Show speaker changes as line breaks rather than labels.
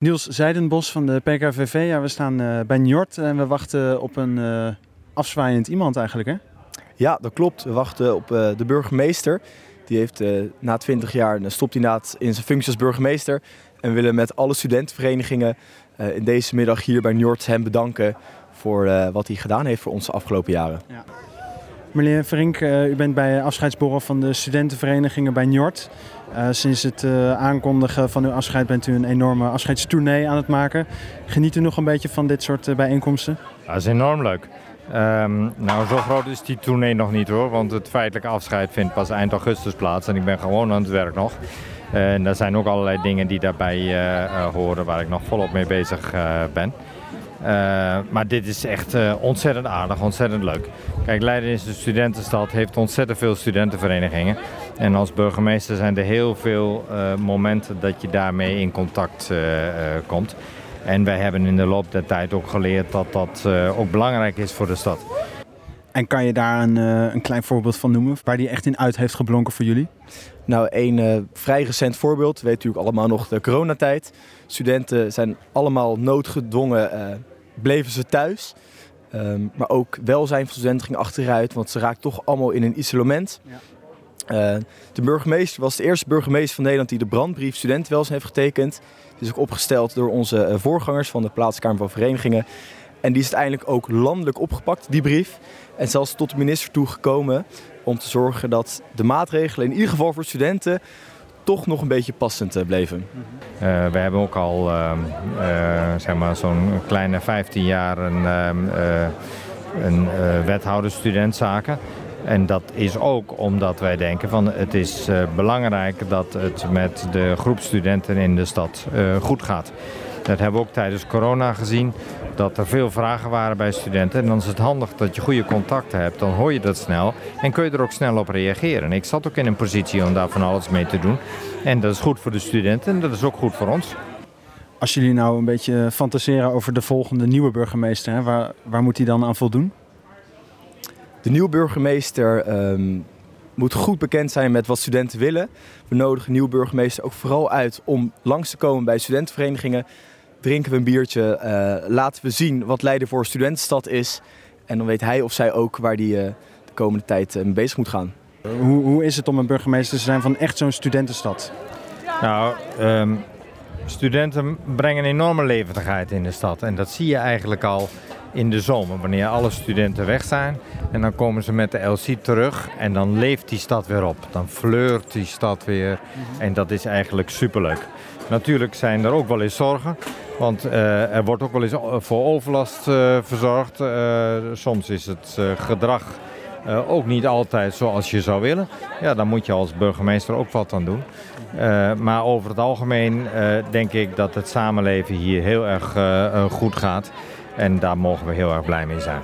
Niels Zijdenbos van de PKVV. Ja, we staan uh, bij Njord en we wachten op een uh, afzwaaiend iemand eigenlijk, hè?
Ja, dat klopt. We wachten op uh, de burgemeester. Die heeft na 20 jaar stopt inderdaad in zijn functie als burgemeester. En we willen met alle studentenverenigingen in deze middag hier bij Njord hem bedanken voor wat hij gedaan heeft voor ons de afgelopen jaren. Ja.
Meneer Verink, u bent bij afscheidsborrel van de studentenverenigingen bij Njord. Uh, sinds het uh, aankondigen van uw afscheid bent u een enorme afscheidstournee aan het maken. Geniet u nog een beetje van dit soort uh, bijeenkomsten?
dat is enorm leuk. Um, nou, zo groot is die tournee nog niet hoor, want het feitelijke afscheid vindt pas eind augustus plaats en ik ben gewoon aan het werk nog. En er zijn ook allerlei dingen die daarbij horen waar ik nog volop mee bezig ben. Maar dit is echt ontzettend aardig, ontzettend leuk. Kijk, Leiden is de studentenstad, heeft ontzettend veel studentenverenigingen. En als burgemeester zijn er heel veel uh, momenten dat je daarmee in contact uh, uh, komt. En wij hebben in de loop der tijd ook geleerd dat dat ook belangrijk is voor de stad.
En kan je daar een, een, klein voorbeeld van noemen waar die echt in uit heeft geblonken voor jullie?
Nou, een vrij recent voorbeeld, weet natuurlijk allemaal nog de coronatijd. Studenten zijn allemaal noodgedwongen, bleven ze thuis. Um, maar ook welzijn van studenten ging achteruit, want ze raakten toch allemaal in een isolement. Ja. Uh, de burgemeester was de eerste burgemeester van Nederland die de brandbrief studentenwelzijn heeft getekend. Die is ook opgesteld door onze uh, voorgangers van de Plaatskamer van Verenigingen. En die is uiteindelijk ook landelijk opgepakt, die brief. En zelfs tot de minister toe gekomen om te zorgen dat de maatregelen, in ieder geval voor studenten, toch nog een beetje passend uh, bleven.
we hebben ook al ehm, zeg maar zo'n kleine 15 jaar een, ehm, een wethouder studentzaken. En dat is ook omdat wij denken van het is uh, belangrijk dat het met de groep studenten in de stad uh, goed gaat. Dat hebben we ook tijdens corona gezien, dat er veel vragen waren bij studenten. En dan is het handig dat je goede contacten hebt, dan hoor je dat snel en kun je er ook snel op reageren. Ik zat ook in een positie om daar van alles mee te doen. En dat is goed voor de studenten en dat is ook goed voor ons.
Als jullie nou een beetje fantaseren over de volgende nieuwe burgemeester, hè, waar, waar moet hij dan aan voldoen?
De nieuwe burgemeester ehm, moet goed bekend zijn met wat studenten willen. We nodigen de nieuwe burgemeester ook vooral uit om langs te komen bij studentenverenigingen. Drinken we een biertje, uh, laten we zien wat Leiden voor studentenstad is. En dan weet hij of zij ook waar hij uh, de komende tijd uh, mee bezig moet gaan.
Hoe, hoe, is het om een burgemeester te zijn van echt zo'n studentenstad?
Nou, um, studenten brengen enorme levendigheid in de stad. En dat zie je eigenlijk al in de zomer, wanneer alle studenten weg zijn. En dan komen ze met de LC terug en dan leeft die stad weer op. Dan fleurt die stad weer en dat is eigenlijk superleuk. Natuurlijk zijn er ook wel eens zorgen, want uh, er wordt ook wel eens voor overlast uh, verzorgd. Soms is het gedrag ook niet altijd zoals je zou willen. Ja, dan moet je als burgemeester ook wat aan doen. maar over het algemeen denk ik dat het samenleven hier heel erg goed gaat. En daar mogen we heel erg blij mee zijn.